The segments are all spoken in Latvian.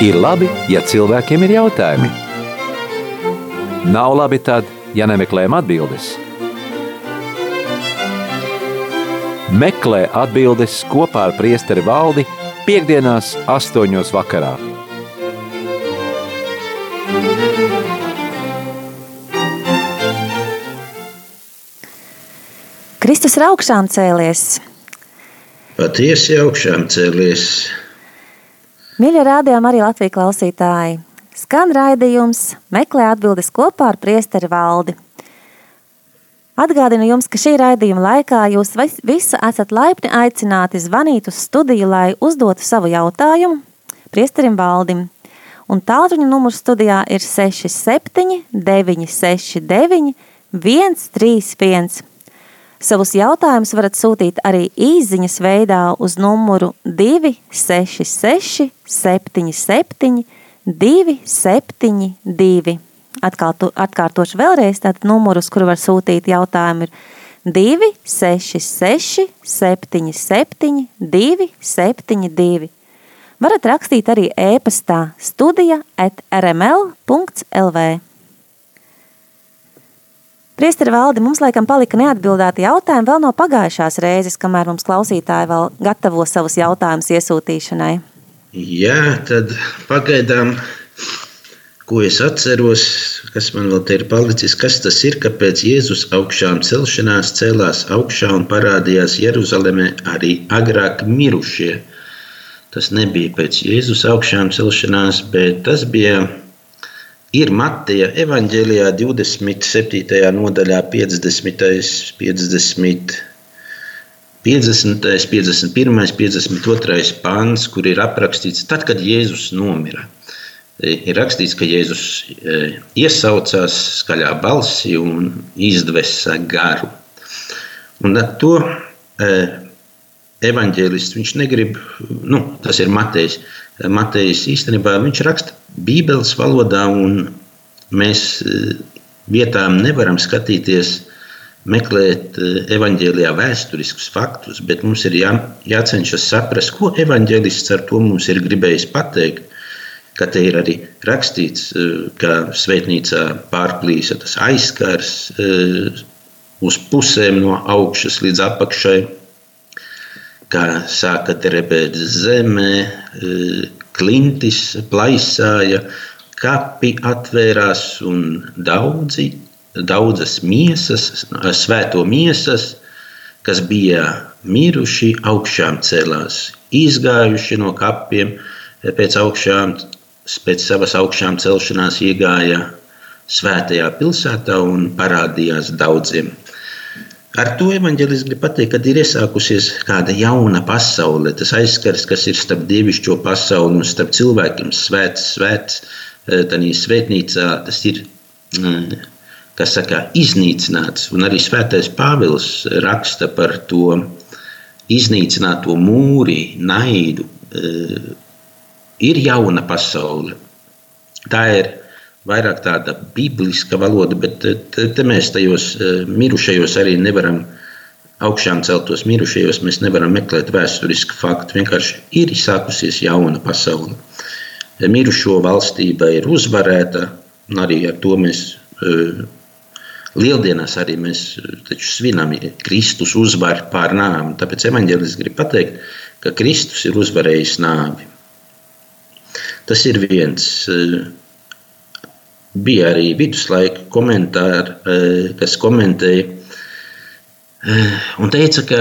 Ir labi, ja cilvēkiem ir jautājumi. Nav labi tad, ja nemeklējam atbildes. Meklē atbildes kopā ar priesteri valdi piekdienās astoņos vakarā. Kristus ir augšām cēlies. Patiesi augšām cēlies. Mīļie rādījumi arī Latvijas klausītāji. Skan raidījums, meklē atbildes kopā ar priesteri valdi. Atgādinu jums, ka šī raidījuma laikā jūs visi esat laipni aicināti zvanīt uz studiju, lai uzdotu savu jautājumu priesterim valdim. Un tālruņa numurs studijā ir 67 969 131. Savus jautājumus varat sūtīt arī īsiņas veidā uz numuru 266, 77, 272. Atkārto, atkārtošu vēlreiz, tātad numurus, kur var sūtīt jautājumu, ir 266, 77, 272. Varat rakstīt arī e-pastā studija at rml.lv. Priesteri valdi mums laikam palika neatbildēti jautājumi vēl no pagājušās reizes, kamēr mums klausītāji vēl gatavo savus jautājumus iesūtīšanai. Jā, tad pagaidām, ko es atceros, kas man vēl te ir palicis, kas tas ir, kāpēc Jēzus augšām celšanās cēlās augšā un parādījās Jeruzalemē arī agrāk mirušie. Tas nebija pēc Jēzus augšām celšanās, bet tas bija ir Mateja evanģēlijā 27. nodaļā 50. 50. 50, 51, 52 pāns, kur ir aprakstīts, tad, kad Jēzus nomira. Ir rakstīts, ka Jēzus e, iesaucās skaļā balsī un izdvesa garu. Un to e, evanģēlists viņš negrib, nu, tas ir Matejs. Matejs īstenībā viņš raksta Bībeles valodā, un mēs eh, vietām nevaram skatīties, meklēt eh, evanģēlijā vēsturiskus faktus, bet mums ir jā, jācenšas saprast, ko evanģēlists ar to mums ir gribējis pateikt. Ka te ir arī rakstīts, eh, ka svētnīcā pārplīsa tas aizskars uz pusēm no augšas līdz apakšai, kā sāka drebēt zemē, klintis plaisāja, kapi atvērās un daudzi, daudzas miesas, svēto miesas, kas bija miruši, augšām celās, izgājuši no kapiem, pēc, augšām, pēc savas augšām celšanās iegāja svētajā pilsētā un parādījās daudziem. Ar to evanģēlis grib pateikt, ka ir iesākusies kāda jauna pasaule. Tas aizskars, kas ir starp dievišķo pasauli un starp cilvēkiem, svēts, svēts, eh, tādā svētnīcā, tas ir mm, saka, iznīcināts. Un arī svētais Pāvils raksta par to iznīcināto mūri, naidu. Eh, ir jauna pasaule. Tā ir vairāk tāda bibliska valoda, bet te, te mēs tajos eh, mirušajos arī nevaram augšām celtos mirušajos, mēs nevaram meklēt vēsturisku faktu. Vienkārši ir sākusies jauna pasaule. Mirušo valstība ir uzvarēta, un arī ar to mēs eh, lieldienās arī mēs eh, svinam Kristus uzvaru pār nāvi. Tāpēc evaņģēlis grib pateikt, ka Kristus ir uzvarējis nāvi. Tas ir viens bija arī viduslaika komentāri, eh, kas komentēja eh, un teica, ka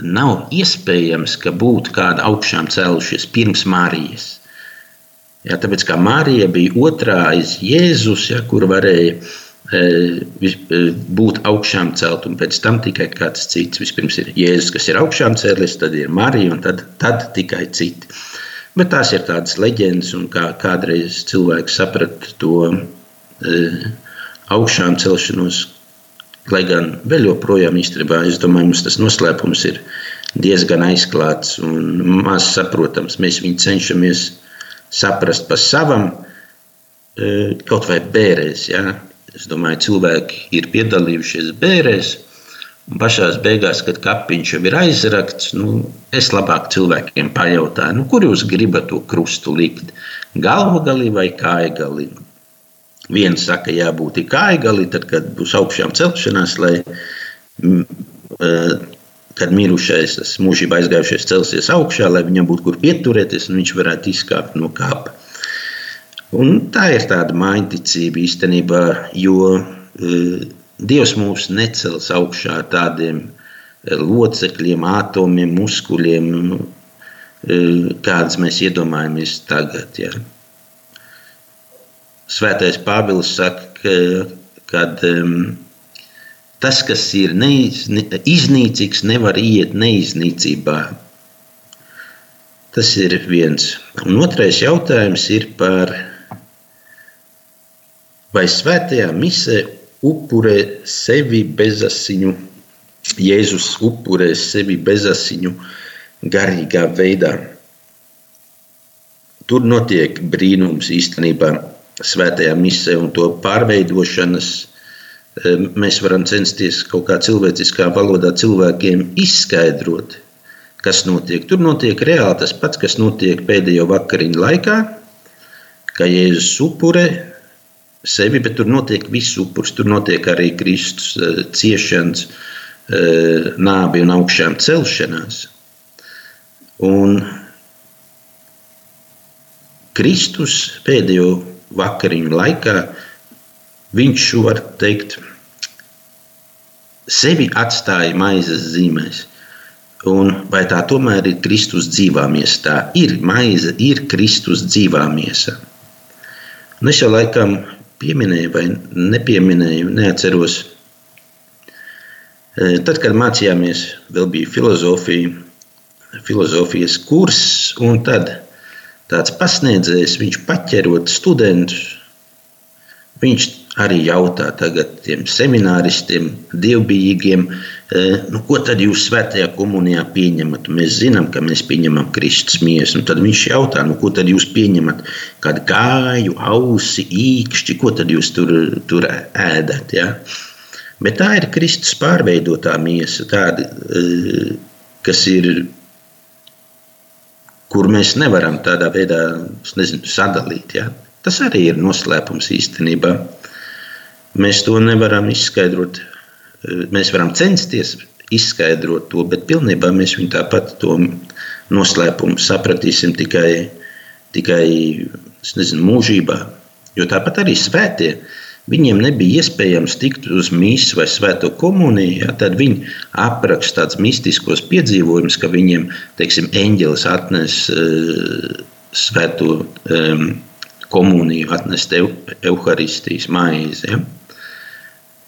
nav iespējams, ka būtu kāda augšām cēlušies pirms Marijas. Jā, tāpēc kā Marija bija otrā aiz Jēzus, ja, kur varēja e, būt augšām celt, un pēc tam tikai kāds cits. Vispirms ir Jēzus, kas ir augšām cēlies, tad ir Marija, un tad, tad tikai citi. Bet tās ir tādas leģendas, un kā kādreiz cilvēks saprata to Eh, augšām celšanos. Lai gan vēl joprojām īstenībā, es domāju, mums tas noslēpums ir diezgan aizklāts un maz saprotams. Mēs viņu cenšamies saprast pa savam, eh, kaut vai bērēs. Ja? Es domāju, cilvēki ir piedalījušies bērēs, pašā beigās, kad kapiņš jau ir aizrakts, nu, es labāk cilvēkiem pajautāju, nu, kur jūs gribat to krustu likt? Galva galī vai kāja galī? Viens saka, jābūt kāja galī, tad, kad būs augšām celšanās, lai mm, eh, kad mirušais, tas mūžībā aizgājušais celsies augšā, lai viņam būtu kur pieturēties un viņš varētu izkāpt no kāpa. Un tā ir tāda maiņticība īstenībā, jo uh, Dievs mūs necels augšā tādiem eh, locekļiem, atomiem, muskuļiem, eh, kādas mēs iedomājamies tagad. Ja. Svētais Pāvils saka, ka kad, um, tas, kas ir neiz, ne, iznīcīgs, nevar iet neiznīcībā. Tas ir viens. Un otrais jautājums ir par vai svētajā misē upurē sevi bezasiņu, Jēzus upurē sevi bezasiņu garīgā veidā. Tur notiek brīnums īstenībā svētajā misē un to pārveidošanas. E, mēs varam censties kaut kā cilvēciskā valodā cilvēkiem izskaidrot, kas notiek. Tur notiek reāli tas pats, kas notiek pēdējo vakariņu laikā, ka Jēzus upurē sevi, bet tur notiek viss upurs. Tur notiek arī Kristus eh, ciešanas, eh, nābi un augšām celšanās. Un Kristus pēdējo vakariņu laikā viņš var teikt, sevi atstāja maizes zīmēs. Un vai tā tomēr ir Kristus dzīvā miesa? Tā ir maize, ir Kristus dzīvā miesa. Un es jau laikam pieminēju vai nepieminēju, neatceros. E, tad, kad mācījāmies, vēl bija filozofija, filozofijas kurs, un tad tāds pasniedzējs, viņš paķerot studentus, viņš arī jautā tagad tiem semināristiem, dievbijīgiem, Eh, nu, ko tad jūs svētajā komunijā pieņemat? Mēs zinām, ka mēs pieņemam Kristus miesu. Nu, tad viņš jautā, nu, ko tad jūs pieņemat? Kādu kāju, ausi, īkšķi, ko tad jūs tur, tur ēdat? Ja? Bet tā ir Kristus pārveidotā miesa, tāda, eh, kas ir, kur mēs nevaram tādā veidā nezinu, sadalīt. Ja? Tas arī ir noslēpums īstenībā. Mēs to nevaram izskaidrot Mēs varam censties izskaidrot to, bet pilnībā mēs viņu tāpat to noslēpumu sapratīsim tikai, tikai nezinu, mūžībā. Jo tāpat arī svētie. Viņiem nebija iespējams tikt uz mīsu vai svēto komuniju, ja, tad viņi apraksta tādus mistiskos piedzīvojumus, ka viņiem, teiksim, eņģelis atnes uh, svēto um, komuniju, atnes evaharistijas maizi. Ja.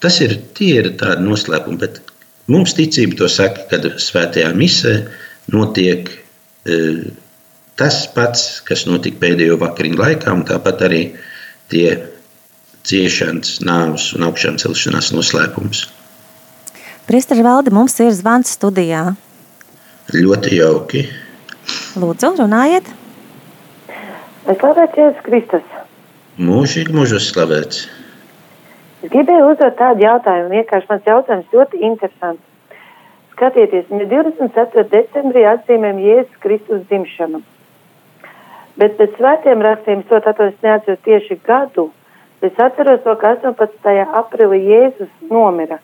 Tas ir, ir tādi noslēpumi, bet mums ticība to saka, kad svētajā misē notiek e, tas pats, kas notika pēdējo vakariņu laikā, un tāpat arī tie ciešanas, nāves un augšām celšanās noslēpums. Priesteri Valdi, mums ir zvans studijā. Ļoti jauki. Lūdzu, runājiet. Slavēts Jēzus Kristus. Mūžīgi mūžos slavēts. Es gribēju uzdot tādu jautājumu, vienkārši mans jautājums ļoti interesants. Skatieties, mēs 24. decembrī atzīmējam Jēzus Kristus dzimšanu. Bet pēc svētiem rakstiem, to tātad es neatceros tieši gadu, es atceros to, ka 18. aprīlī Jēzus nomira.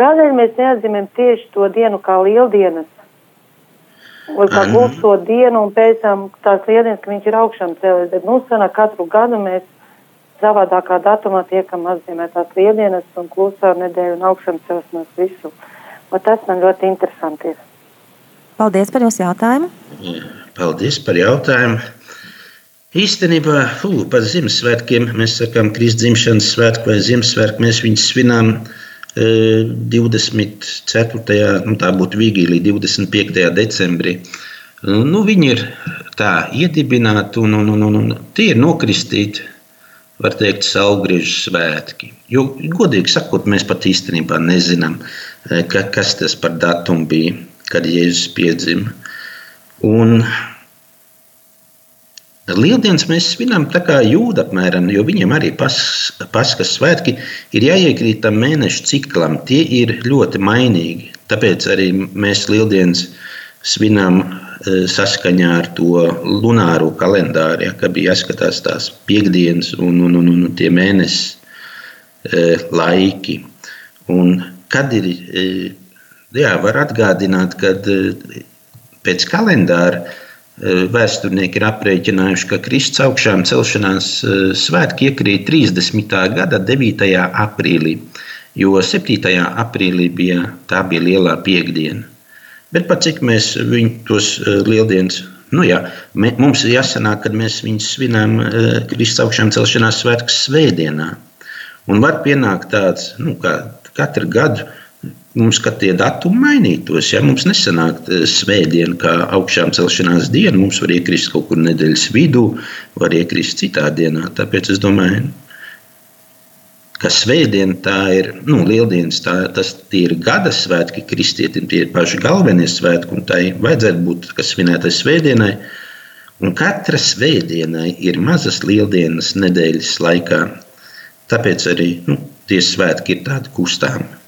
Kādēļ mēs neatzīmējam tieši to dienu kā lieldienas? Vai kā gulto dienu un pēc tam tās lieldienas, ka viņš ir augšām cēlies, bet nu sanāk katru gadu mēs savādākā datumā tiekam atzīmētās lielienas un klusā nedēļa un augšana celšanās visu. Un tas man ļoti interesanti ir. Paldies par jūsu jautājumu. Paldies par jautājumu. Īstenībā, fū, par Ziemassvētkiem mēs sakām, Kristus dzimšanas svētku vai Ziemassvētku mēs viņus svinām e, 24. nu tā būtu vigīlija 25. decembrī. Nu, viņi ir tā iedibināti un, un, un, un tie ir nokristīti var teikt, saulgriežu svētki. Jo, godīgi sakot, mēs pat īstenībā nezinām, e, ka, kas tas par datumu bija, kad Jēzus piedzima. Un Lieldienas mēs svinam tā kā jūda apmēram, jo viņiem arī pas, paskas svētki ir jāiekrīt tam mēnešu ciklam. Tie ir ļoti mainīgi. Tāpēc arī mēs lieldienas svinam e, saskaņā ar to lunāro kalendāru, ja, ka bija jāskatās tās piekdienas un, un, un, un tie mēnesis e, laiki. Un kad ir, e, jā, var atgādināt, kad pēc kalendāra vēsturnieki ir aprēķinājuši, ka Kristus augšām celšanās eh, svētki iekrīt 30. gada 9. aprīlī, jo 7. aprīlī bija, tā bija lielā piekdiena. Bet pat cik mēs tos eh, lieldienas, nu jā, mums ir jāsanāk, kad mēs viņus svinām Kristus augšām celšanās svētkus svētdienā. Un var pienākt tāds, nu, kā katru gadu, mums tie datumi mainītos. Ja? Mums nesanāk eh, svētdiena, kā augšām celšanās diena. Mums var iekrist kaut kur nedēļas vidū, var iekrist citā dienā. Tāpēc es domāju, ka svētdiena tā ir nu, lieldienas, tā, tas ir gada svētki kristietim, tie ir paši galvenie svētki, un tai vajadzētu būt svinētai svētdienai. Un katra svētdienai ir mazas lieldienas nedēļas laikā. Tāpēc arī nu, tie svētki ir tādi kustāmi.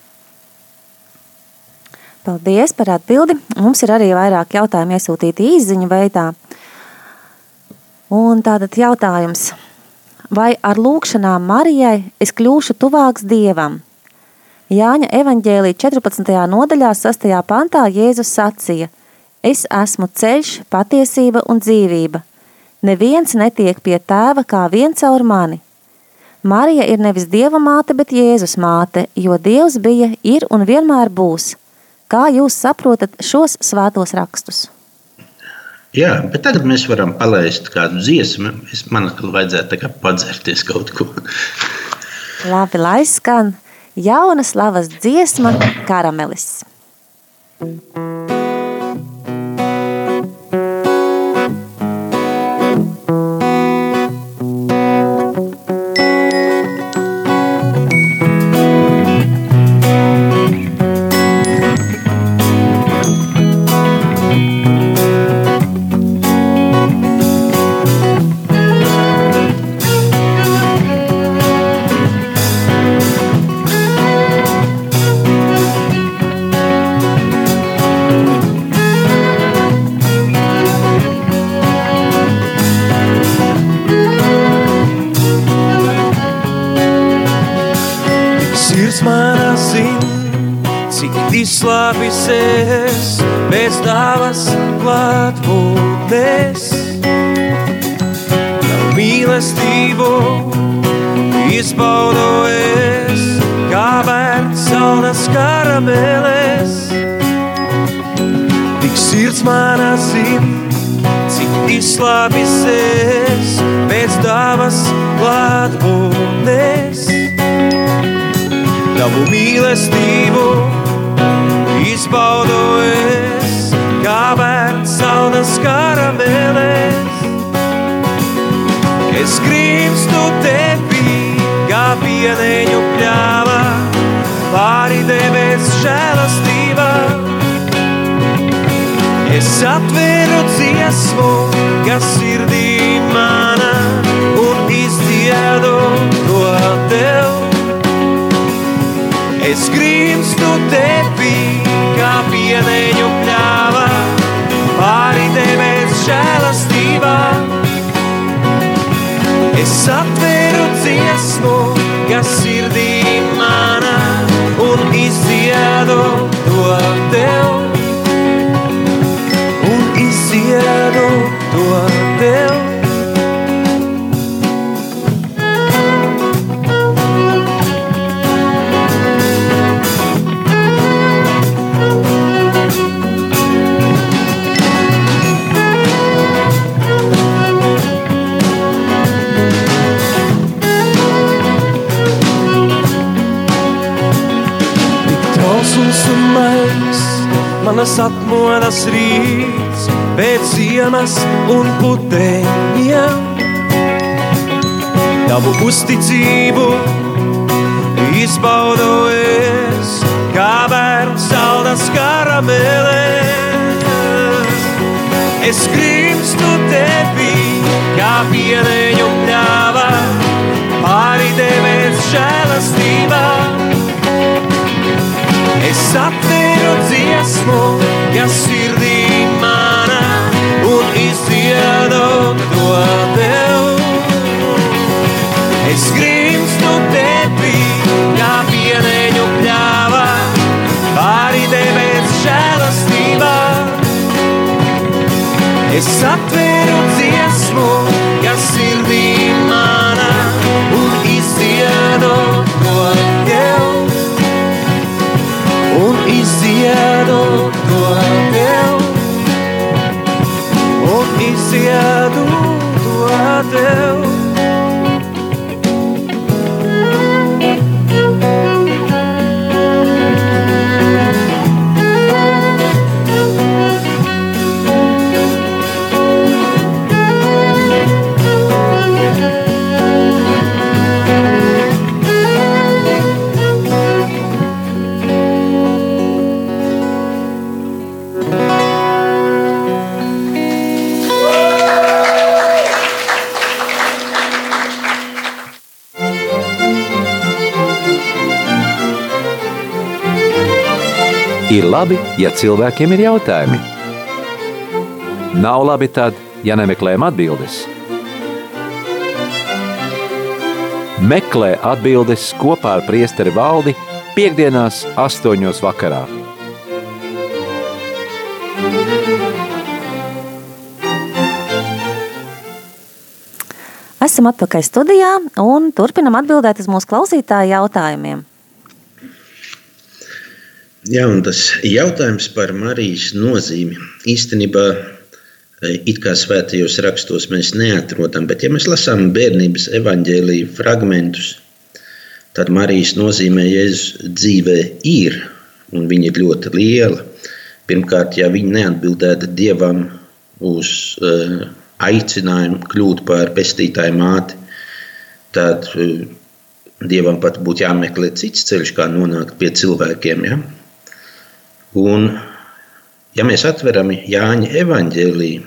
Paldies par atbildi. Mums ir arī vairāk jautājumu iesūtīti īziņu veidā. Un tātad jautājums, vai ar lūkšanām Marijai es kļūšu tuvāks Dievam? Jāņa evaņģēlī 14. nodaļā 6. pantā Jēzus sacīja, es esmu ceļš, patiesība un dzīvība. Neviens netiek pie tēva kā viens caur mani. Marija ir nevis Dieva māte, bet Jēzus māte, jo Dievs bija, ir un vienmēr būs – Kā jūs saprotat šos svētos rakstus? Jā, bet tagad mēs varam palaist kādu dziesmu. Es man liekas, vajadzētu padzerties kaut ko. Labi, lai skan jauna slavas dziesma, karamelis. thank you Tavu mīlestību izbaudu es, kā bērns saunas karameles. Es grimstu tevī, kā pieneņu pļāvā, pāri debes žēlastībā. Es atveru dziesmu, kas Es grimstu tevī, kā pieneņu pļāvā, pāri debes žēlastībā. Es atveru dziesmu, manas atmodas rīts pēc ziemas un puteņiem. Tavu uzticību izbaudu es, kā bērns saldas karamelēs. Es grimstu tevī, kā pieneņu pļāvā, pāri debes žēlastībā. Es atveru dziesmu, kas sirdī manā un izdziedu to tev. Es grimstu tepī, kā pieneņu pļāvā, pāri debes žēlastībā. Es atveru dziesmu, labi, ja cilvēkiem ir jautājumi. Nav labi tad, ja nemeklējam atbildes. Meklē atbildes kopā ar priesteri valdi piekdienās astoņos vakarā. Esam atpakaļ studijā un turpinam atbildēt uz mūsu klausītāju jautājumiem. Jā, un tas jautājums par Marijas nozīmi īstenībā e, it kā svētajos rakstos mēs neatrodam, bet ja mēs lasām bērnības evaņģēlīju fragmentus, tad Marijas nozīmē Jēzus dzīvē ir, un viņa ir ļoti liela. Pirmkārt, ja viņa neatbildētu Dievam uz uh, aicinājumu kļūt par pestītāju māti, tad uh, Dievam pat būtu jāmeklē cits ceļš, kā nonākt pie cilvēkiem. Ja? Un, ja mēs atveram Jāņa evanģēliju,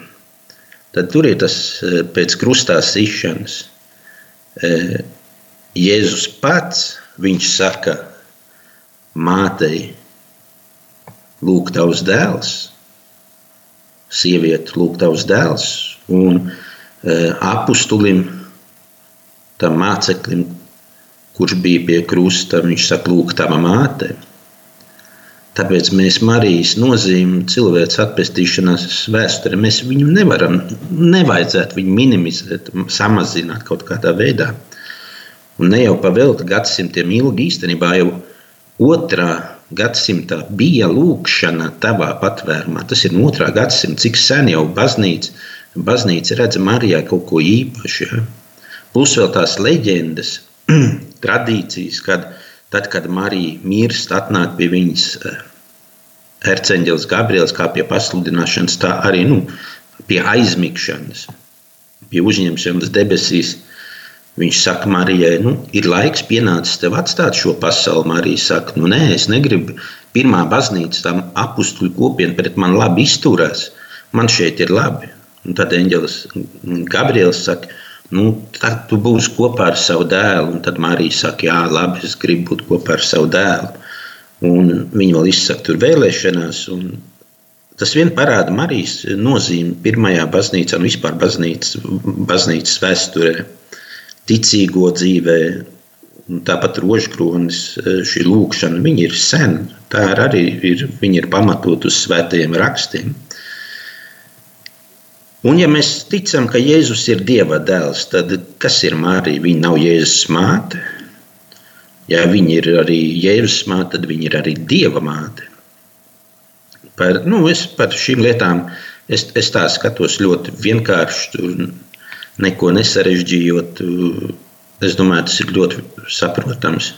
tad tur ir tas pēc krustā sišanas. Jēzus pats, viņš saka mātei, lūk, tavs dēls, sieviete, lūk, tavs dēls, un apustulim, tam māceklim, kurš bija pie krusta, viņš saka, lūk, tava māte. Tāpēc mēs Marijas nozīmi cilvēks atpestīšanās vēsturē, mēs viņu nevaram, nevajadzētu viņu minimizēt, samazināt kaut kādā veidā. Un ne jau pavēlti gadsimtiem ilgi, īstenībā jau otrā gadsimtā bija lūkšana tavā patvērumā. Tas ir no otrā gadsimta, cik sen jau baznīca, baznīca redz Marijā kaut ko īpašu. Ja? Plus vēl tās leģendas, tradīcijas, kad tad, kad Marija mirst, atnāk pie viņas Erceņģelis Gabriels, kā pie pasludināšanas, tā arī nu, pie aizmigšanas, pie uzņemšanas debesīs. Viņš saka, Marijai, nu, ir laiks pienācis tev atstāt šo pasauli. Marija saka, nu, nē, es negribu. Pirmā baznīca, tam apstuļu kopiena pret mani labi izturās. Man šeit ir labi. Un tad eņģelis Gabriels saka, nu, tad tu būsi kopā ar savu dēlu. Un tad Marija saka, jā, labi, es gribu būt kopā ar savu dēlu. Un viņi vēl izsaka tur vēlēšanās. Tas vien parāda Marijas nozīmi pirmajā baznīcā un vispār baznīcas, baznīcas vēsturē ticīgo dzīvē, tāpat rožkronis, šī lūkšana, viņi ir sen. Tā arī ir, viņi ir pamatot uz svētajiem rakstiem. Un ja mēs ticam, ka Jēzus ir Dieva dēls, tad kas ir Mārija? Viņa nav Jēzus māte. Ja viņa ir arī Jēzus māte, tad viņa ir arī Dieva māte. Par, nu, es par šīm lietām es, es tā skatos ļoti vienkārši neko nesarežģījot. Es domāju, tas ir ļoti saprotams.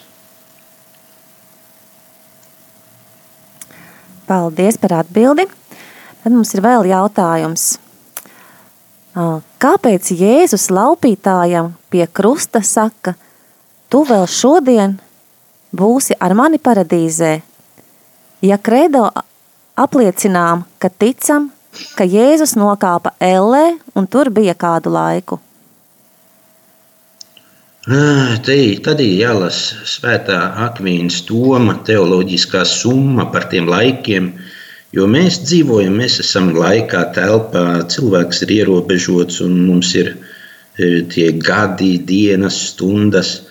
Paldies par atbildi. Tad mums ir vēl jautājums. Kāpēc Jēzus laupītājam pie krusta saka, tu vēl šodien būsi ar mani paradīzē? Ja kredo apliecinām, ka ticam, ka Jēzus nokāpa ellē un tur bija kādu laiku. Tad ir jālasa svētā akvīnas toma, teoloģiskā summa par tiem laikiem, jo mēs dzīvojam, mēs esam laikā, telpā, cilvēks ir ierobežots un mums ir tie gadi, dienas, stundas.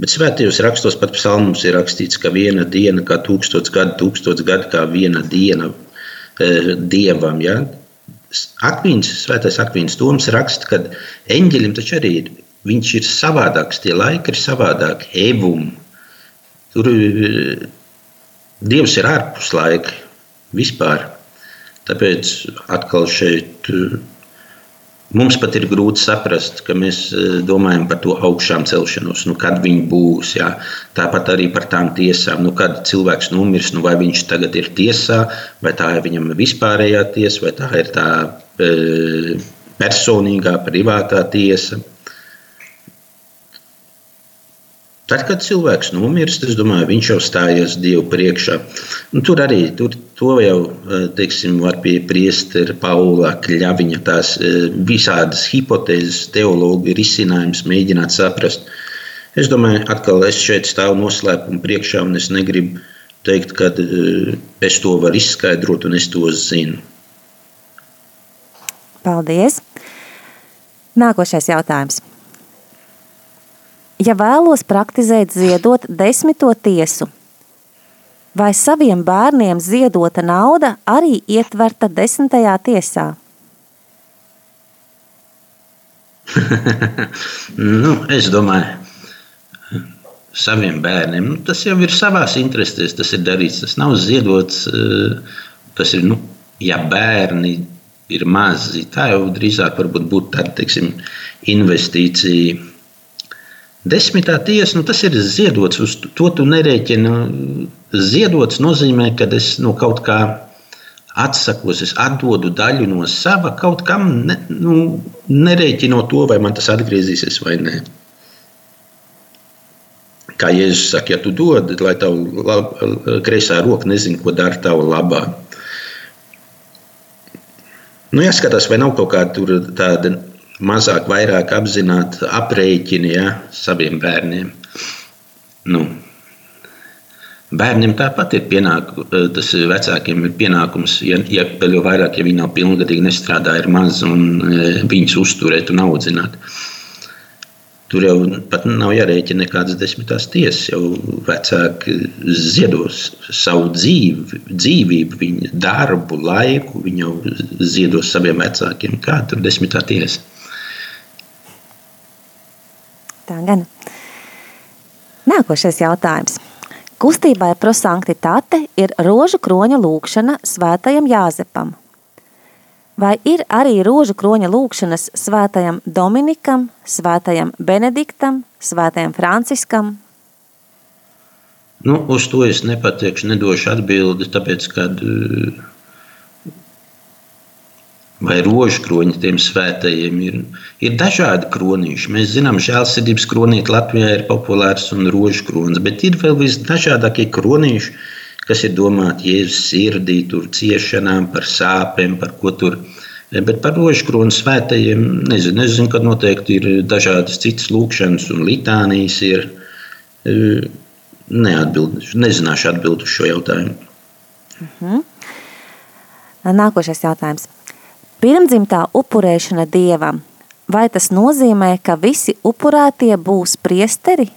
Bet svētajos rakstos pat psalmos ir rakstīts, ka viena diena kā tūkstots gadu, tūkstots gadu kā viena diena e, dievam. Ja? Akvīns, svētais Akvīns Toms raksta, ka eņģeļiem taču arī ir viņš ir savādāks, tie laiki ir savādāki. Evum. Tur eh, Dievs ir ārpus laika vispār. Tāpēc atkal šeit eh, mums pat ir grūti saprast, ka mēs eh, domājam par to augšām celšanos, nu, kad viņi būs. Jā. Tāpat arī par tām tiesām, nu, kad cilvēks nomirs, nu, vai viņš tagad ir tiesā, vai tā ir viņam vispārējā tiesa, vai tā ir tā e, personīgā, privātā tiesa. Tad, kad cilvēks nomirst, es domāju, viņš jau stājas Dievu priekšā. Un tur arī tur, to jau eh, teiksim, var pie priestera Paula Kļaviņa tās eh, visādas hipotēzes, teologi risinājums mēģināt saprast. Es domāju, atkal es šeit stāvu noslēpumu priekšā un es negribu teikt, ka eh, es to varu izskaidrot un es to zinu. Paldies! Nākošais jautājums ja vēlos praktizēt ziedot desmito tiesu, vai saviem bērniem ziedota nauda arī ietverta desmitajā tiesā? nu, es domāju, saviem bērniem nu, tas jau ir savās interesēs. Tas ir darīts, tas nav ziedots. Eh, tas ir, nu, ja bērni ir mazi, tā jau drīzāk būtu tāda teiksim, investīcija Desmitā tiesa, nu, tas ir ziedots, uz to tu nerēķini. Ziedots nozīmē, ka es no kaut kā atsakos, es atdodu daļu no sava kaut kam, ne, nu, nerēķinot to, vai man tas atgriezīsies vai nē. Kā Jēzus saka, ja tu dod, lai lab, kreisā roka nezina, ko dara tava labā. Nu, jāskatās, vai nav kaut kāda tāda mazāk, vairāk apzināti aprēķini ja, saviem bērniem. Nu, Bērniem tāpat ir pienākums, tas vecākiem ir pienākums, ja, ja vēl vairāk, ja viņi nav pilngadīgi, nestrādā, ir maz un e, viņus uzturēt un audzināt. Tur jau pat nav jārēķina nekādas desmitās tiesas. Jau vecāki ziedos savu dzīvi, dzīvību, viņa darbu, laiku. Viņi jau ziedos saviem vecākiem. Kāda tur desmitā tiesa? Tā gan. Nākošais jautājums. Kustībai prosanktitāte ir rožu kroņa lūkšana svētajam Jāzepam. Vai ir arī rožu kroņa lūkšanas svētajam Dominikam, svētajam Benediktam, svētajam Franciskam? Nu, uz to es nepateikšu, nedošu atbildi, tāpēc, kad uh, vai rožu kroņi tiem svētajiem. Ir, ir dažādi kronīši. Mēs zinām, ka žēlsirdības kronīte Latvijā ir populārs un rožu kronis, bet ir vēl visdažādākie kronīši, kas ir domāti Jēzus sirdī, tur ciešanām, par sāpēm, par ko tur. Bet par rožu kroni svētajiem nezinu. Es zinu, ka noteikti ir dažādas citas lūkšanas un litānijas. Ir, e, neatbildēšu, nezināšu atbildēt uz šo jautājumu. Uh mhm. -huh. Nākošais jautājums. Pirmdzimtā upurēšana dievam, vai tas nozīmē, ka visi upurētie būs priesteri?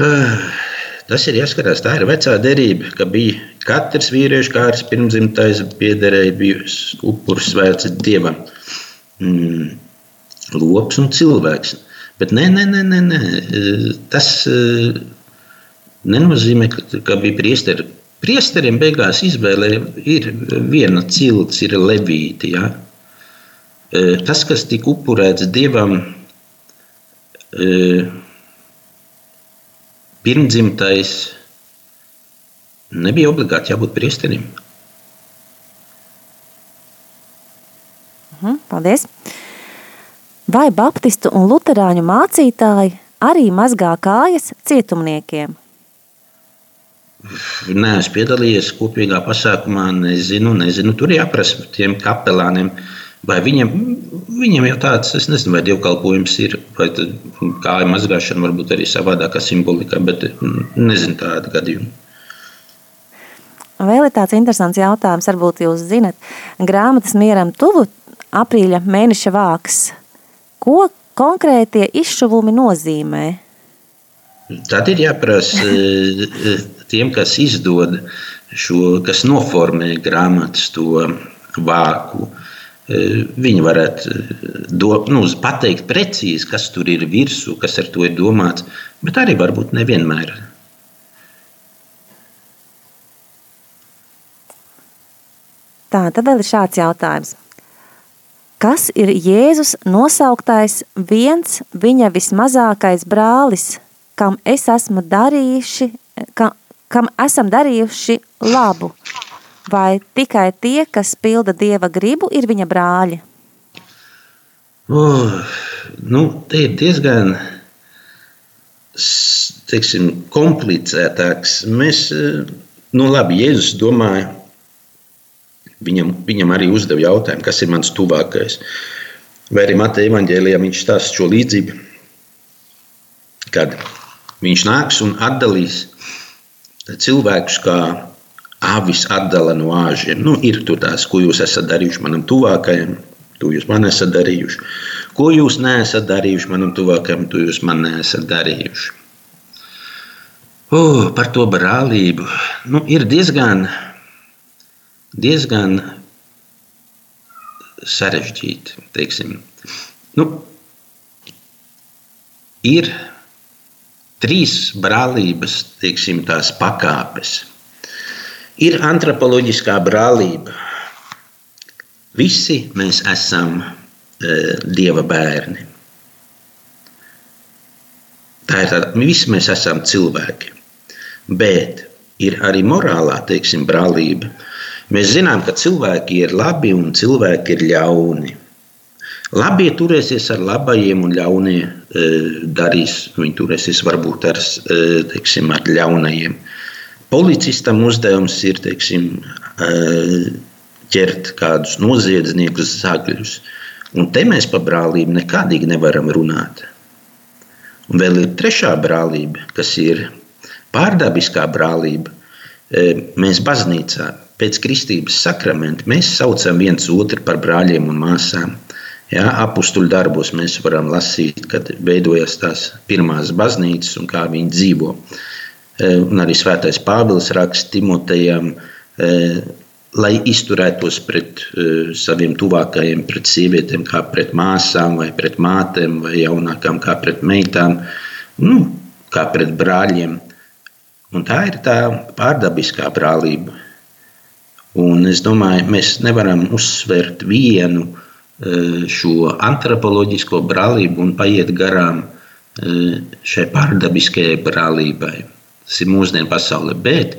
Tas ir jāskatās, tā ir vecā derība, ka bija katrs vīriešu kārtas pirmdzimtais piederēja bijusi upurs svēts dievam. Mm, lops un cilvēks. Bet nē, nē, nē, nē, nē. tas nenozīmē, ka, ka bija priesteri Priesteriem beigās izvēle ir viena cilts, ir levīti. Ja? E, tas, kas tika upurēts dievam, e, pirmdzimtais, nebija obligāti jābūt priesterim. Mhm, paldies! Vai baptistu un luterāņu mācītāji arī mazgā kājas cietumniekiem? Nē, es piedalījies kopīgā pasākumā, nezinu, nezinu. Tur jāprasa tiem kapelāniem, vai viņiem viņiem jau tāds, es nezinu, vai dievkalpojums ir, vai kāja mazgāšana varbūt arī savādākā simbolikā, bet mm, nezinu tādu gadījumu. Vēl ir tāds interesants jautājums, varbūt jūs zinat, grāmatas mieram tuvu aprīļa mēneša vāks. Ko konkrētie izšuvumi nozīmē? Tad ir jāprasa tiem, kas izdod šo, kas noformē grāmatas to vāku. Eh, viņi varētu eh, do, nu, pateikt precīzi, kas tur ir virsū, kas ar to ir domāts, bet arī varbūt nevienmēr. Tā, tad vēl ir šāds jautājums. Kas ir Jēzus nosauktais viens viņa vismazākais brālis, kam es esmu darījuši, kam, kam esam darījuši labu? Vai tikai tie, kas pilda Dieva gribu, ir viņa brāļi? Oh, nu, te ir diezgan teiksim, komplicētāks. Mēs, nu labi, Jēzus domāja, Viņam, viņam arī uzdeva jautājumu, kas ir mans tuvākais. Vai arī Mateja evanģēlijā viņš stāsta šo līdzību, kad viņš nāks un atdalīs cilvēkus, kā avis atdala no āžiem. Nu, ir tur tās, ko jūs esat darījuši manam tuvākajam, to jūs man esat darījuši. Ko jūs neesat darījuši manam tuvākajam, to jūs man neesat darījuši. Oh, par to brālību nu, ir diezgan diezgan sarežģīti. Teiksim. Nu, ir trīs brālības teiksim, pakāpes. Ir antropoloģiskā brālība. Visi mēs esam e, dieva bērni. Tā ir tāda, visi mēs esam cilvēki. Bet ir arī morālā teiksim, brālība, Mēs zinām, ka cilvēki ir labi un cilvēki ir ļauni. Labie turēsies ar labajiem, un ļaunie e, darīs, viņi turēsies varbūt ar, e, teiksim, ar ļaunajiem. Policistam uzdevums ir teiksim, e, ķert kādus noziedzniekus, zagļus. Un te mēs par brālību nekādīgi nevaram runāt. Un vēl ir trešā brālība, kas ir pārdabiskā brālība. Mēs baznīcā pēc kristības sakramenta mēs saucam viens otru par brāļiem un māsām. Jā, apustuļu darbos mēs varam lasīt, kad veidojas tās pirmās baznīcas un kā viņi dzīvo. E, un arī svētais Pāvils raksta Timotejam, e, lai izturētos pret e, saviem tuvākajiem, pret sievietēm, kā pret māsām, vai pret mātēm, vai jaunākām, kā pret meitām, nu, kā pret brāļiem. Un tā ir tā pārdabiskā brālība. Un es domāju, mēs nevaram uzsvērt vienu e, šo antropoloģisko brālību un paiet garām e, šai pārdabiskajai brālībai. Tas ir mūsdienu pasaule. Bet,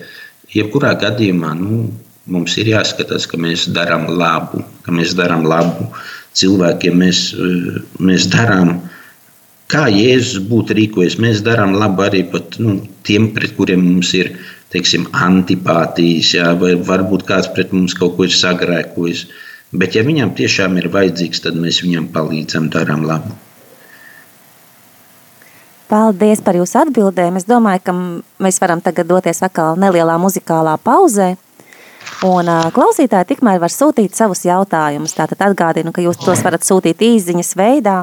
jebkurā gadījumā, nu, mums ir jāskatās, ka mēs darām labu, ka mēs darām labu cilvēkiem. Mēs, e, mēs darām, kā Jēzus būtu rīkojies. Mēs darām labu arī pat, nu, tiem, pret kuriem mums ir teiksim, antipātijas, jā, vai varbūt kāds pret mums kaut ko ir sagrēkojis. Bet, ja viņam tiešām ir vajadzīgs, tad mēs viņam palīdzam, darām labu. Paldies par jūsu atbildēm. Es domāju, ka mēs varam tagad doties atkal nelielā muzikālā pauzē. Un klausītāji tikmēr var sūtīt savus jautājumus. Tātad atgādinu, ka jūs tos varat sūtīt īsiņas veidā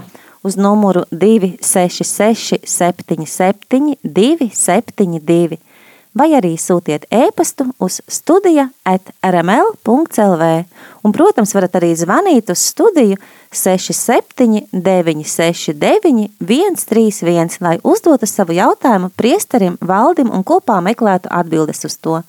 uz numuru 266 77 272 vai arī sūtiet e-pastu uz studija at rml.lv. Un, protams, varat arī zvanīt uz studiju 67 969 131, lai uzdotu savu jautājumu priesterim, valdim un kopā meklētu atbildes uz to.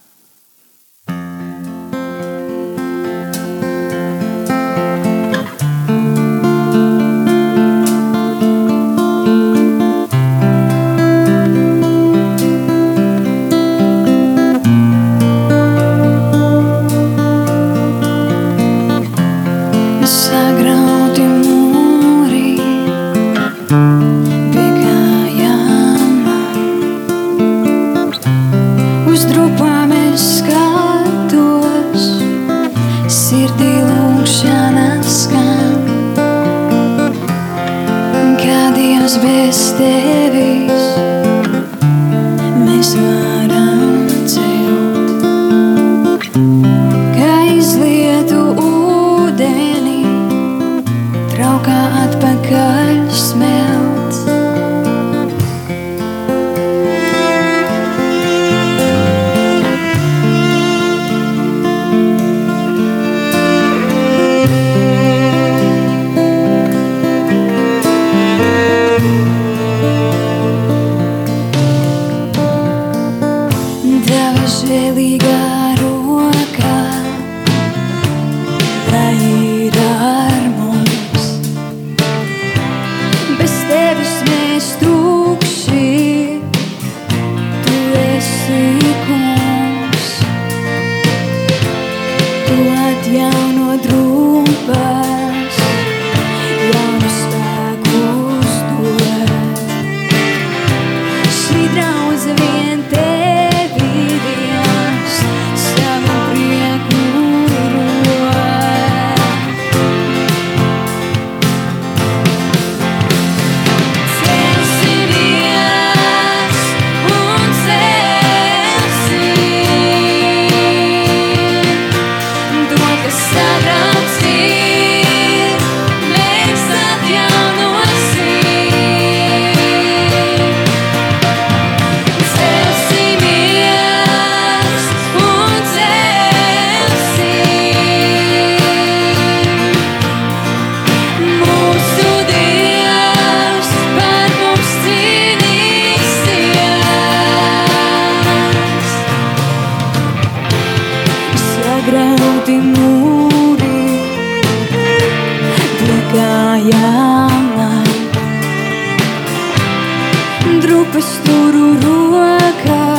trupas turu rokās.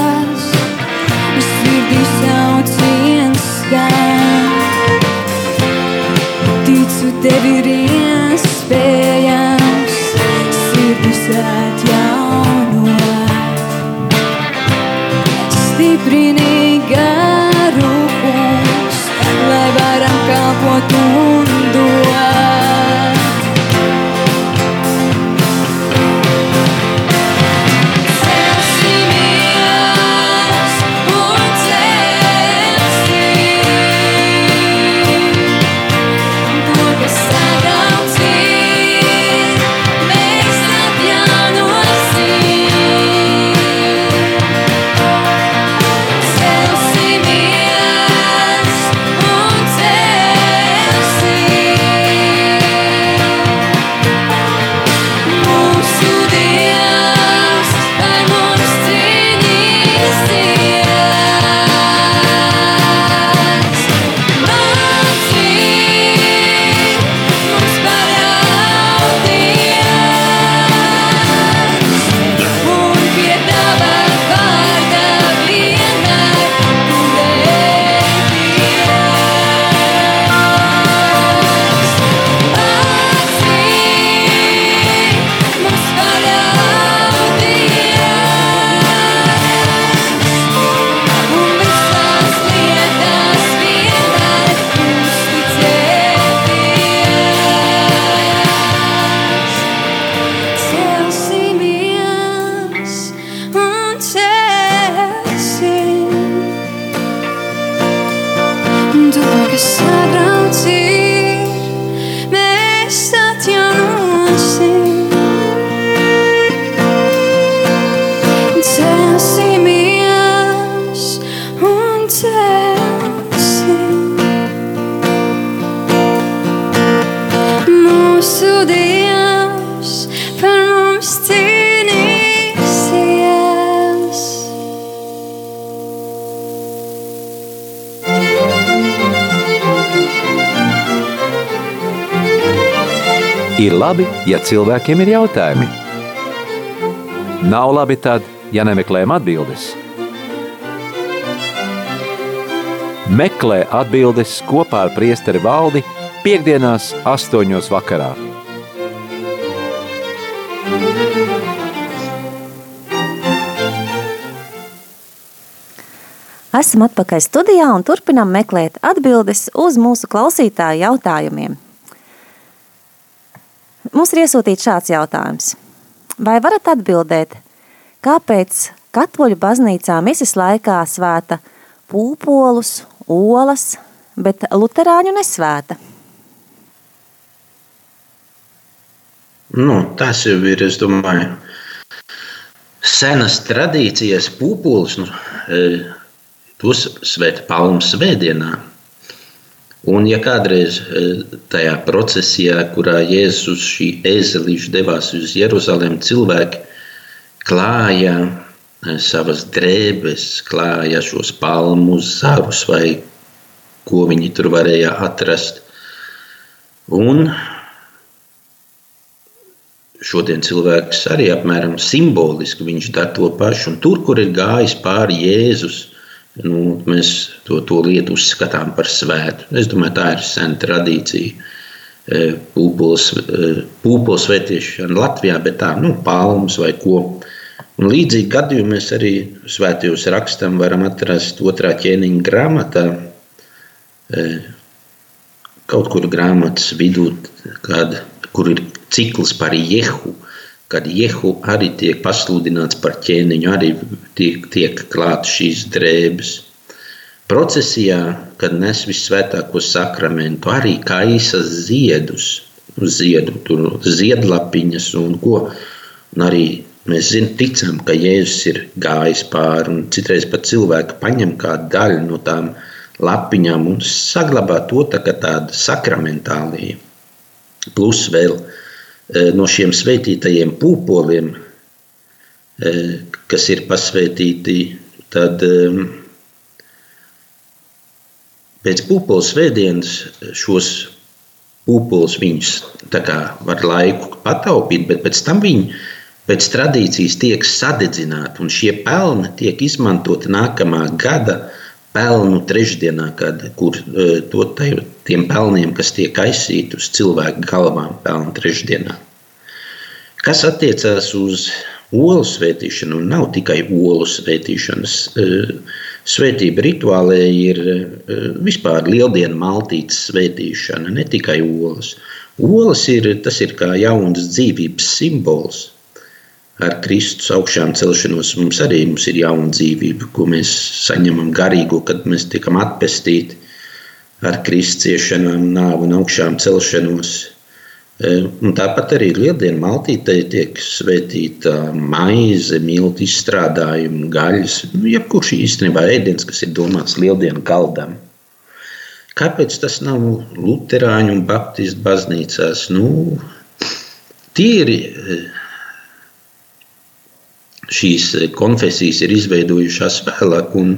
labi, ja cilvēkiem ir jautājumi. Nav labi tad, ja nemeklējam atbildes. Meklē atbildes kopā ar priesteri valdi piekdienās astoņos vakarā. Esam atpakaļ studijā un turpinām meklēt atbildes uz mūsu klausītāju jautājumiem. Mums ir iesūtīts šāds jautājums. Vai varat atbildēt, kāpēc katoļu baznīcā misijas laikā svēta pūpolus, olas, bet luterāņu nesvēta? Nu, tas jau ir, es domāju, senas tradīcijas pūpolus. Nu, e, tos svēta palmas svētdienā. Un, ja kādreiz e, tajā procesijā, kurā Jēzus šī ezelīša devās uz Jeruzalem, cilvēki klāja e, savas drēbes, klāja šos palmu zarus vai ko viņi tur varēja atrast. Un Šodien cilvēks arī apmēram simboliski viņš dara to pašu. Un tur, kur ir gājis pāri Jēzus, nu, mēs to, to lietu uzskatām par svētu. Es domāju, tā ir sena tradīcija. E, pūpoles, e, svētīšana Latvijā, bet tā, nu, palmas vai ko. Un līdzīgi gadījumi mēs arī svētajos rakstam varam atrast otrā ķēniņa grāmatā, e, kaut kur grāmatas vidū, kāda, kur ir cikls par Jehu, kad Jehu arī tiek pasludināts par ķēniņu, arī tiek, tiek klāts šīs drēbes. Procesijā, kad nes visvētāko sakramentu, arī kaisa ziedus, ziedu, tur ziedlapiņas un ko. Un arī mēs zinām, ticam, ka Jēzus ir gājis pāri, un citreiz pat cilvēki paņem kādu daļu no tām lapiņām un saglabā to tā kā tāda sakramentālija. Plus vēl Eh, no šiem svētītajiem pūpoliem, eh, kas ir pasvētīti, tad eh, pēc pūpoļu svētdienas šos pūpoļus viņus var laiku pataupīt, bet pēc tam viņi pēc tradīcijas tiek sadedzināti, un šie pelni tiek izmantoti nākamā gada pelnu trešdienā, kad, kur to, tiem pelniem, kas tiek aizsīti uz cilvēku galvām, pelnu trešdienā. Kas attiecās uz olu svētīšanu, nav tikai olu svētīšanas. Svētība rituālē ir vispār lieldienu maltītes svētīšana, ne tikai olas. Olas ir, tas ir kā jauns dzīvības simbols. Ar Kristus augšām celšanos mums arī mums ir jauna dzīvība, ko mēs saņemam garīgo, kad mēs tiekam atpestīti ar Kristus ciešanām, nāvu un augšām celšanos. Un tāpat arī lieldienu maltītei tiek svētīta maize, miltu izstrādājumi, gaļas. Nu, jebkurš īstenībā ēdiens, kas ir domāts lieldienu galdam. Kāpēc tas nav Lutāņu un Baptistu baznīcās? Nu, tīri šīs konfesijas ir izveidojušās vēlāk. Un,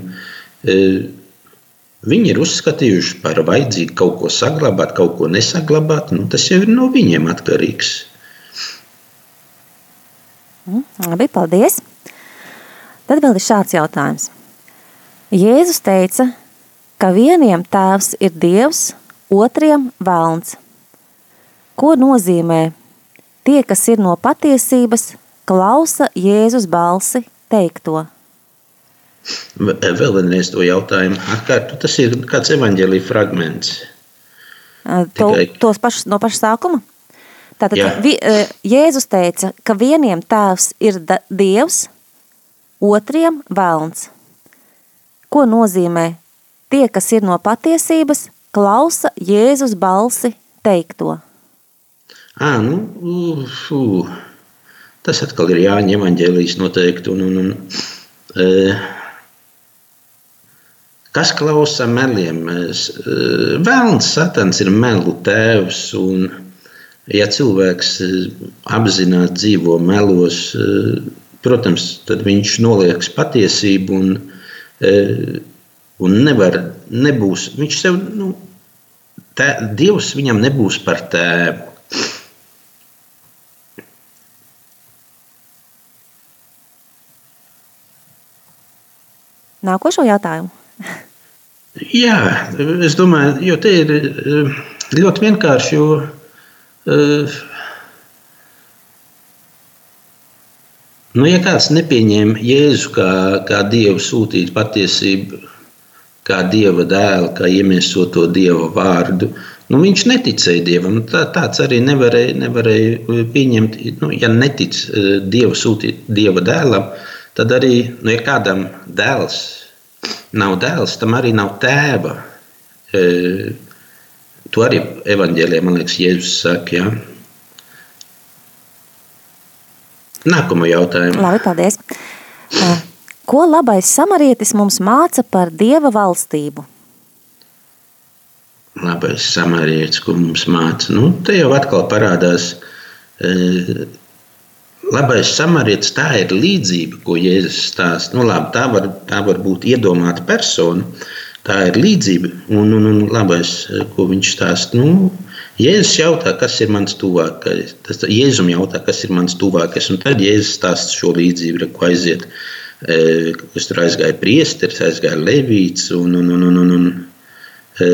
Viņi ir uzskatījuši par vajadzīgu kaut ko saglabāt, kaut ko nesaglabāt. Nu, tas jau ir no viņiem atkarīgs. Mm, labi, paldies. Tad vēl ir šāds jautājums. Jēzus teica, ka vieniem tēvs ir dievs, otriem vēlns. Ko nozīmē tie, kas ir no patiesības, klausa Jēzus balsi teikto? Vēl vienreiz to jautājumu atkārtu. Tas ir kāds evaņģēlīja fragments. To. Tos pašus no paša sākuma? Tātad Jā. vi, Jēzus teica, ka vieniem tēvs ir da, dievs, otriem vēlns. Ko nozīmē? Tie, kas ir no patiesības, klausa Jēzus balsi teikto. À, nu, uh, uh. Tas atkal ir Jāņa evaņģēlijas noteikti. Un, un, un, uh, Kas klausa meliem? Eh, Vēlns satans ir melu tēvs. Un, ja cilvēks eh, apzināti dzīvo melos, protams, tad viņš nolieks patiesību un, un nevar, nebūs. Viņš sev, nu, tē, Dievs viņam nebūs par tēvu. Nākošo jautājumu. Jā, es domāju, jo te ir eh, ļoti vienkārši. Jo, uh, nu, ja kāds nepieņem Jēzu kā, kā Dievu sūtītu patiesību, kā dieva dēlu, kā iemiesoto dieva vārdu. Nu, viņš neticēja dievam. Tā, tāds arī nevarēja, nevarēja pieņemt. Nu, ja netic eh, dieva sūtīt dieva dēlam, tad arī, nu, ja kādam dēls nav dēls, tam arī nav tēva. E, to arī evanģēlijā, man liekas, Jēzus saka. Ja? Nākamo jautājumu. Labi, paldies. Ko labais samarietis mums māca par dieva valstību? Labais samarietis, ko mums māca. Nu, te jau atkal parādās. Labais samarietis tā ir līdzība, ko Jēzus stāsta. Nu, labi, tā, var, tā var būt iedomāta persona. Tā ir līdzība un, un, un labais, ko viņš stāsta. Nu, Jēzus jautā, kas ir mans tuvākais. Tas Jēzum jautā, kas ir mans tuvākais. Un tad Jēzus stāsta šo līdzību, ko aiziet. E, kas tur aizgāja priesteris, aizgāja levīts un, un, un, un, un, un e,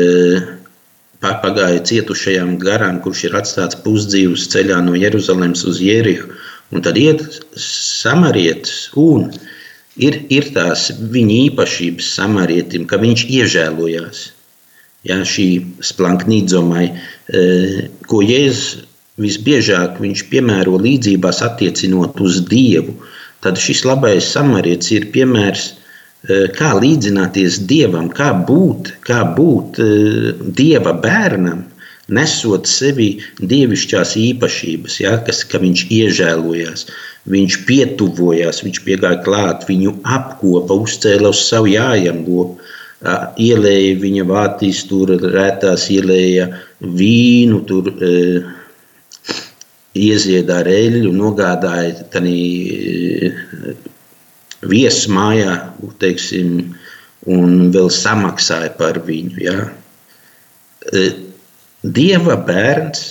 pagāja cietušajām garām, kurš ir atstāts pusdzīvus ceļā no Jeruzalemes uz Jerihu. Un tad iet samarietis un ir, ir tās viņa īpašības samarietim, ka viņš iežēlojās. Ja, šī splanknīdzomai, e, ko Jēzus visbiežāk viņš piemēro līdzībās attiecinot uz Dievu, tad šis labais samarietis ir piemērs, e, kā līdzināties Dievam, kā būt, kā būt e, Dieva bērnam, nesot sevi dievišķās īpašības, ja, kas, ka viņš iežēlojās, viņš pietuvojās, viņš piegāja klāt, viņu apkopa, uzcēla uz savu jājangopu, ielēja viņa vātīs, tur rētās ielēja vīnu, tur e, ieziedā reļu, nogādāja tanī e, viesu mājā, teiksim, un vēl samaksāja par viņu. Ja. E, Dieva bērns,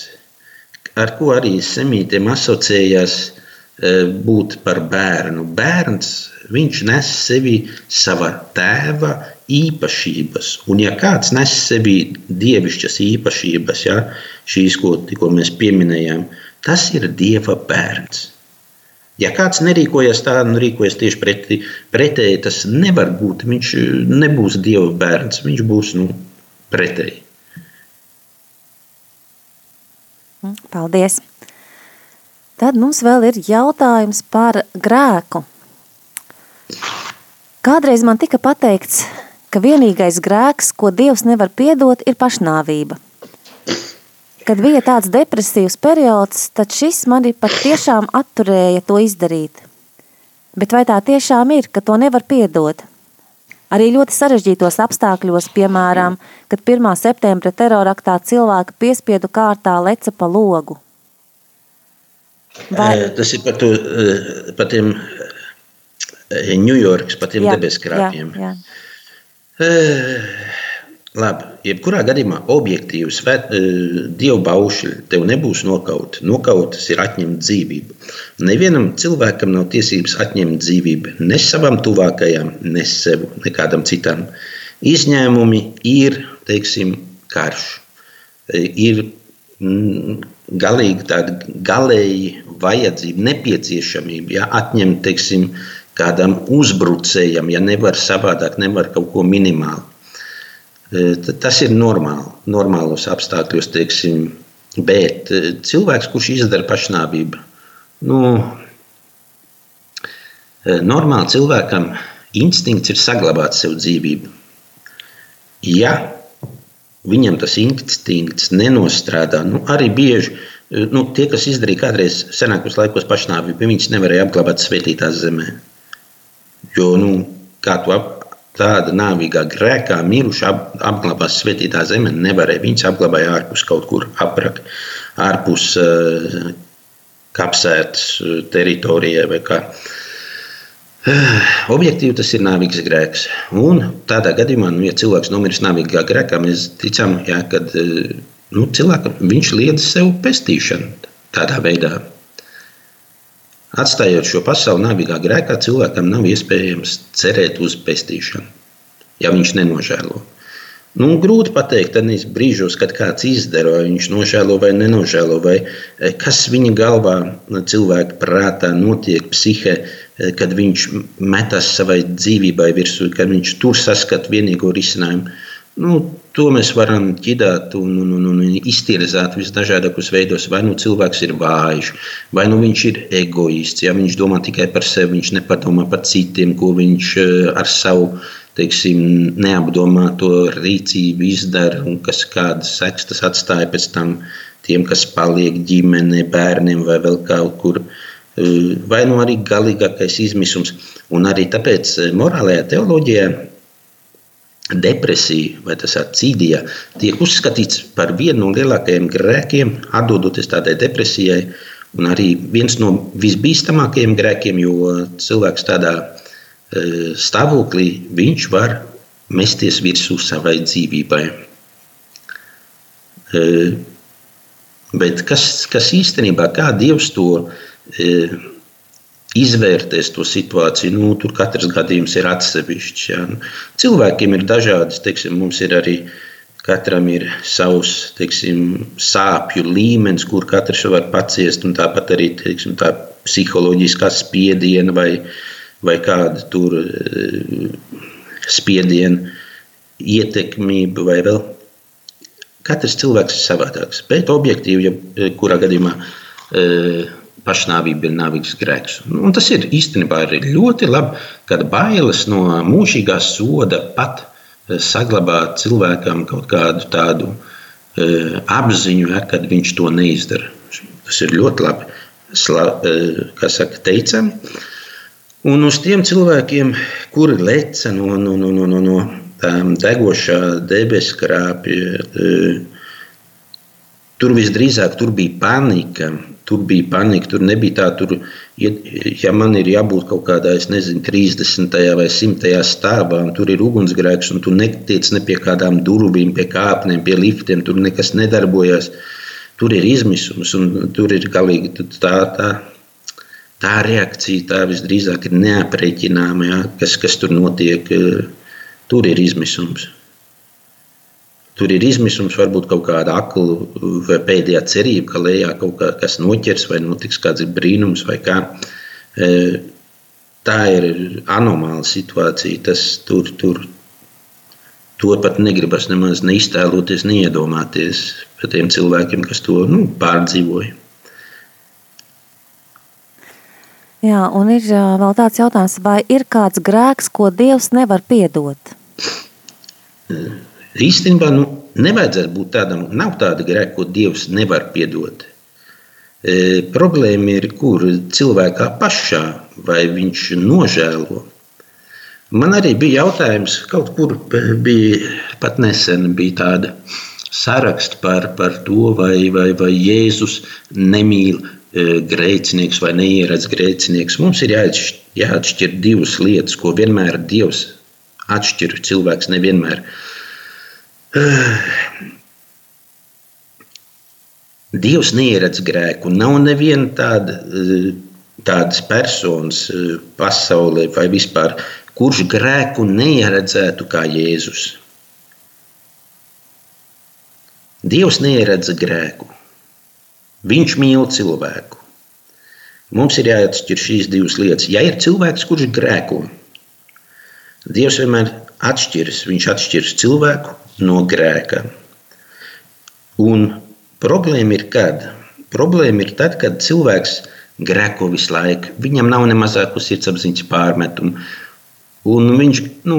ar ko arī semītiem asociējās e, būt par bērnu. Bērns, viņš nes sevi sava tēva īpašības. Un, ja kāds nes sevi dievišķas īpašības, ja, šīs, ko tikko mēs pieminējām, tas ir dieva bērns. Ja kāds nerīkojas tā, nu rīkojas tieši pretēji, tas nevar būt. Viņš nebūs dieva bērns, viņš būs nu, pretēji. Paldies! Tad mums vēl ir jautājums par grēku. Kādreiz man tika pateikts, ka vienīgais grēks, ko Dievs nevar piedot, ir pašnāvība. Kad bija tāds depresīvs periods, tad šis mani patiešām atturēja to izdarīt. Bet vai tā tiešām ir, ka to nevar piedot? Arī ļoti sarežģītos apstākļos, piemēram, kad 1. septembra teroraktā cilvēka piespiedu kārtā leca pa logu. Vai... Tas ir par, to, par tiem Ņujorkas, par tiem debeskrāpjiem. Jā, jā. Labi, jebkurā gadījumā objektīvi svēt, dievu baušļi tev nebūs nokauti. Nokautas ir atņemt dzīvību. Nevienam cilvēkam nav tiesības atņemt dzīvību ne savam tuvākajam, ne sev, nekādam citam. Izņēmumi ir, teiksim, karš. Ir galīgi tāda galēji vajadzība, nepieciešamība, ja atņemt, teiksim, kādam uzbrucējam, ja nevar savādāk, nevar kaut ko minimāli. E, tas ir normāli, normālos apstākļos, teiksim, bet e, cilvēks, kurš izdara pašnāvību, nu, e, normāli cilvēkam instinkts ir saglabāt sev dzīvību. Ja viņam tas instinkts nenostrādā, nu, arī bieži nu, tie, kas izdarīja kādreiz senākos laikos pašnāvību, viņus nevarēja apglabāt svētītās zemē. Jo nu, kā tu ap, tāda nāvīgā grēkā miruši ap, apglabās svētītā zeme, nevarēja. Viņus apglabāja ārpus kaut kur aprak, ārpus uh, kapsētas uh, teritorijai vai kā. Uh, objektīvi tas ir nāvīgs grēks. Un tādā gadījumā, nu, ja cilvēks nomiris nāvīgā grēkā, mēs ticam, jā, ka uh, nu, cilvēkam viņš liedz sev pestīšanu tādā veidā. Atstājot šo pasauli nabīgā grēkā, cilvēkam nav iespējams cerēt uz pestīšanu, ja viņš nenožēlo. Nu, grūti pateikt, tad brīžos, kad kāds izdara, vai viņš nožēlo vai nenožēlo, vai eh, kas viņa galvā, cilvēka prātā notiek, psihē, eh, kad viņš metas savai dzīvībai virsū, kad viņš tur saskat vienīgo risinājumu. Nu, to mēs varam ķidāt un, un, un, un iztirzāt visdažādākos veidos. Vai nu cilvēks ir vājš, vai nu viņš ir egoists. Ja viņš domā tikai par sevi, viņš nepadomā par citiem, ko viņš eh, ar savu teiksim, neapdomāto rīcību izdara un kas kādas sekas tas atstāja pēc tam tiem, kas paliek ģimenē, bērniem vai vēl kaut kur. Eh, vai nu arī galīgākais izmisums. Un arī tāpēc eh, morālajā teoloģijā depresija vai tas cīdija tiek uzskatīts par vienu no lielākajiem grēkiem, atdodoties tādai depresijai. Un arī viens no visbīstamākajiem grēkiem, jo cilvēks tādā e, stāvoklī viņš var mesties virsū savai dzīvībai. E, bet kas, kas īstenībā, kā Dievs to e, izvērtēs to situāciju. Nu, tur katrs gadījums ir atsevišķs. Ja. Nu, cilvēkiem ir dažādas, teiksim, mums ir arī katram ir savs teiksim, sāpju līmenis, kur katrs var paciest, tāpat arī teiksim, tā psiholoģiskā spiediena vai, vai kāda tur eh, spiediena ietekmība vai vēl. Katrs cilvēks ir savādāks, bet objektīvi, ja kurā gadījumā e, pašnāvība ir nāvīgs grēks. Un tas ir īstenībā arī ļoti labi, kad bailes no mūžīgā soda pat eh, saglabā cilvēkam kaut kādu tādu uh, apziņu, ja, kad viņš to neizdara. Tas ir ļoti labi, sla, uh, kā saka, teicam. Un uz tiem cilvēkiem, kuri leca no, no, no, no, no, no tām degošā debesu krāpja, uh, tur visdrīzāk tur bija panika. Tur bija panika, tur nebija tā, tur, ja man ir jābūt kaut kādā, es nezinu, 30. vai 100. stāvā, un tur ir ugunsgrēks, un tu netiec ne pie kādām durvīm, pie kāpnēm, pie liftiem, tur nekas nedarbojas. Tur ir izmisums, un tur ir galīgi tā, tā, tā reakcija, tā visdrīzāk ir neaprēķināma, ja, kas, kas tur notiek. Tur ir izmisums. Tur ir izmisums, varbūt kaut kāda akla vai pēdējā cerība, ka lejā kaut kas noķers vai notiks kāds brīnums vai kā. E, tā ir anomāla situācija. Tas tur, tur, to pat negribas nemaz neiztēloties, neiedomāties par tiem cilvēkiem, kas to nu, pārdzīvoja. Jā, un ir vēl tāds jautājums, vai ir kāds grēks, ko Dievs nevar piedot? Īstenībā nu, nevajadzētu būt tādam, nav tāda grēka, ko Dievs nevar piedot. E, problēma ir, kur cilvēkā pašā, vai viņš nožēlo. Man arī bija jautājums, kaut kur bija pat nesen bija tāda saraksts par, par to, vai, vai, vai Jēzus nemīl e, grēcinieks vai neieredz grēcinieks. Mums ir jāatšķir, jāatšķir divas lietas, ko vienmēr Dievs atšķir. Cilvēks nevienmēr ir Dievs neieredz grēku. Nav neviena tāda, tādas personas eh, pasaulē vai vispār, kurš grēku neieredzētu kā Jēzus. Dievs neieredz grēku. Viņš mīl cilvēku. Mums ir jāatšķir šīs divas lietas. Ja ir cilvēks, kurš grēko, Dievs vienmēr atšķiras. Viņš atšķiras cilvēku no grēka. Un problēma ir kad? Problēma ir tad, kad cilvēks grēko visu laiku. Viņam nav ne mazāko sirdsapziņas pārmetumu. Un viņš nu,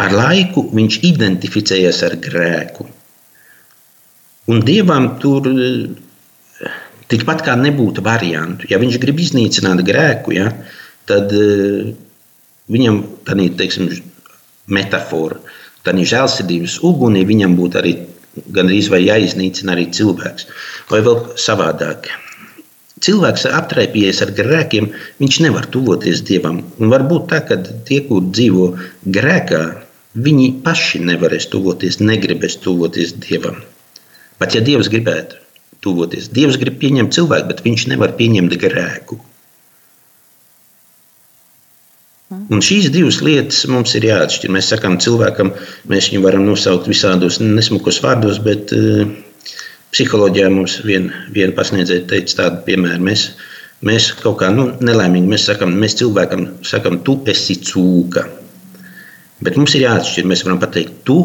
ar laiku viņš identificējas ar grēku. Un dievam tur tikpat kā nebūtu variantu. Ja viņš grib iznīcināt grēku, ja, tad uh, viņam tādā metafora tad žēlsirdības ugunī viņam būtu arī gandrīz vai jāiznīcina arī cilvēks. Vai vēl savādāk. Cilvēks aptraipījies ar grēkiem, viņš nevar tuvoties Dievam. Un var būt tā, ka tie, kur dzīvo grēkā, viņi paši nevarēs tuvoties, negribēs tuvoties Dievam. Pat ja Dievs gribētu tuvoties, Dievs grib pieņemt cilvēku, bet viņš nevar pieņemt grēku. Un šīs divas lietas mums ir jāatšķir. Mēs sakām, cilvēkam, mēs viņu varam nosaukt visādos nesmukos vārdos, bet uh, psiholoģijā mums viena vien pasniedzēja teica tādu piemēru. Mēs mēs kaut kā nu, nelaimīgi mēs sakam, mēs cilvēkam sakam, tu esi cūka. Bet mums ir jāatšķir. Mēs varam pateikt, tu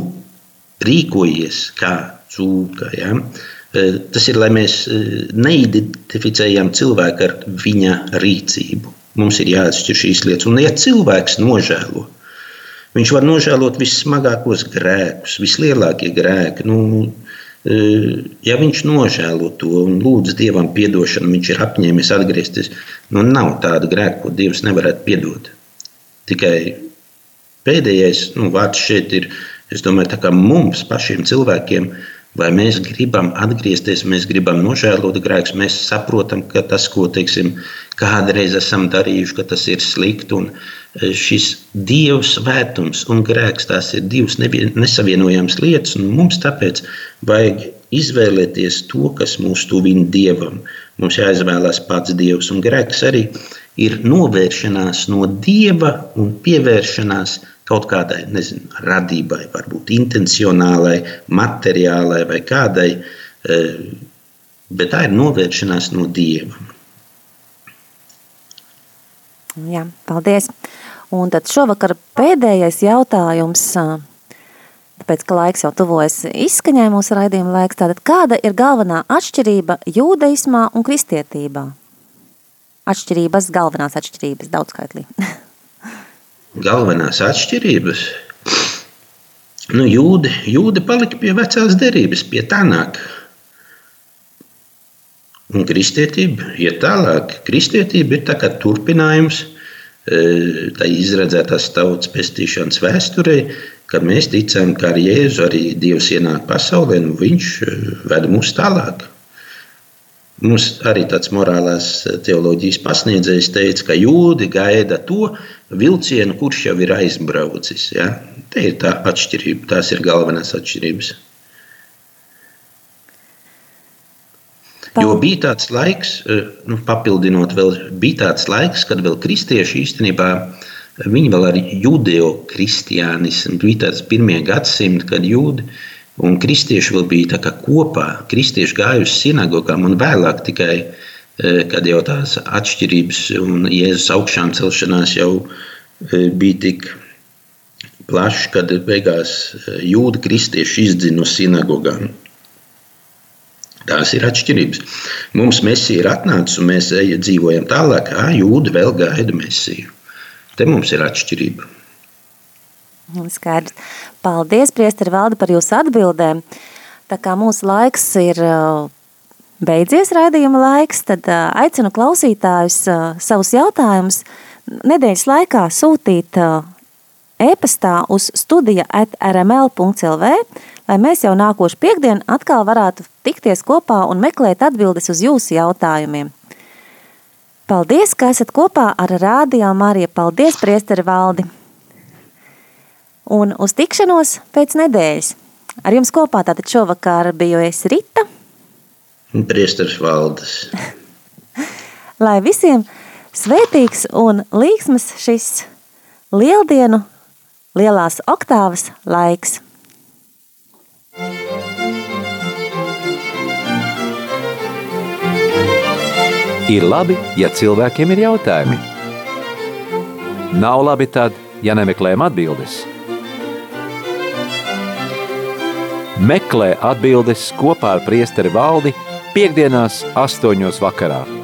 rīkojies kā cūka. Ja? Eh, tas ir, lai mēs eh, neidentificējam cilvēku ar viņa rīcību. Mums ir jāatšķir šīs lietas. Un, ja cilvēks nožēlo, viņš var nožēlot vissmagākos grēkus, vislielākie grēki. Nu, eh, ja viņš nožēlo to un lūdz Dievam atdošanu, viņš ir apņēmies atgriezties. Nu, nav tāda grēka, ko Dievs nevarētu piedot. Tikai pēdējais nu, vārds šeit ir, es domāju, mums pašiem cilvēkiem. Vai mēs gribam atgriezties, mēs gribam nožēlot grēkus, mēs saprotam, ka tas, ko teiksim, kādreiz esam darījuši, ka tas ir slikti. E, šis dievu svētums un grēks, tās ir divas nesavienojamas lietas, un mums tāpēc vajag izvēlēties to, kas mūs tuvina dievam. Mums jāizvēlās pats dievs, un grēks arī ir novēršanās no dieva un pievēršanās kaut kādai nezinu, radībai, varbūt intencionālai, materiālai vai kādai, e, bet tā ir novēršanās no dieva. Jā, paldies. Un tad šovakar pēdējais jautājums, tāpēc, ka laiks jau tuvojas izskaņai mūsu raidījuma laiks, tātad kāda ir galvenā atšķirība jūdeismā un kristietībā? Atšķirības, galvenās atšķirības daudzskaitlī. galvenās atšķirības. Nu, jūdi, jūdi palika pie vecās derības, pie tānāk. Un kristietība iet ja tālāk. Kristietība ir tā kā turpinājums e, tai izredzētās tautas pestīšanas vēsturei, kad mēs ticam, ka ar Jēzu arī Dievs ienāk pasaulē un viņš e, ved mūs tālāk. Mums arī tāds morālās teoloģijas pasniedzējs teica, ka jūdi gaida to vilcienu, kurš jau ir aizbraucis. Ja? Te ir tā atšķirība, tās ir galvenās atšķirības. Jo bija tāds laiks, eh, nu, papildinot, vēl bija tāds laiks, kad vēl kristieši īstenībā viņi vēl ar judeo-kristiānismu bija tāds pirmie gadsimti, kad jūdi Un kristieši vēl bija kopā. Kristieši gāja uz sinagogām un vēlāk tikai, e, kad jau tās atšķirības un Jēzus augšām celšanās jau e, bija tik plašs, kad beigās e, jūda kristieši izdzina no sinagogām. Tās ir atšķirības. Mums mesija ir atnācis un mēs dzīvojam tālāk, kā jūda vēl gaida mesiju. Te mums ir atšķirība. Skaidrs. Paldies, Priesteri Valdi, par jūsu atbildēm. Tā kā mūsu laiks ir uh, beidzies raidījuma laiks, tad uh, aicinu klausītājus uh, savus jautājumus nedēļas laikā sūtīt e-pastā uz studija at rml.lv, lai mēs jau nākošu piekdienu atkal varētu tikties kopā un meklēt atbildes uz jūsu jautājumiem. Paldies, ka esat kopā ar Rādio Mariju. Paldies, Priesteri Valdi! Un uz tikšanos pēc nedēļas. Ar jums kopā tātad šovakar biju es Rita. Priestars valdes. Lai visiem svētīgs un līksmas šis lieldienu lielās oktāvas laiks. Ir labi, ja cilvēkiem ir jautājumi. Nav labi tad, ja nemeklējam atbildes. Meklē atbildes kopā ar priesteri valdi piekdienās astoņos vakarā.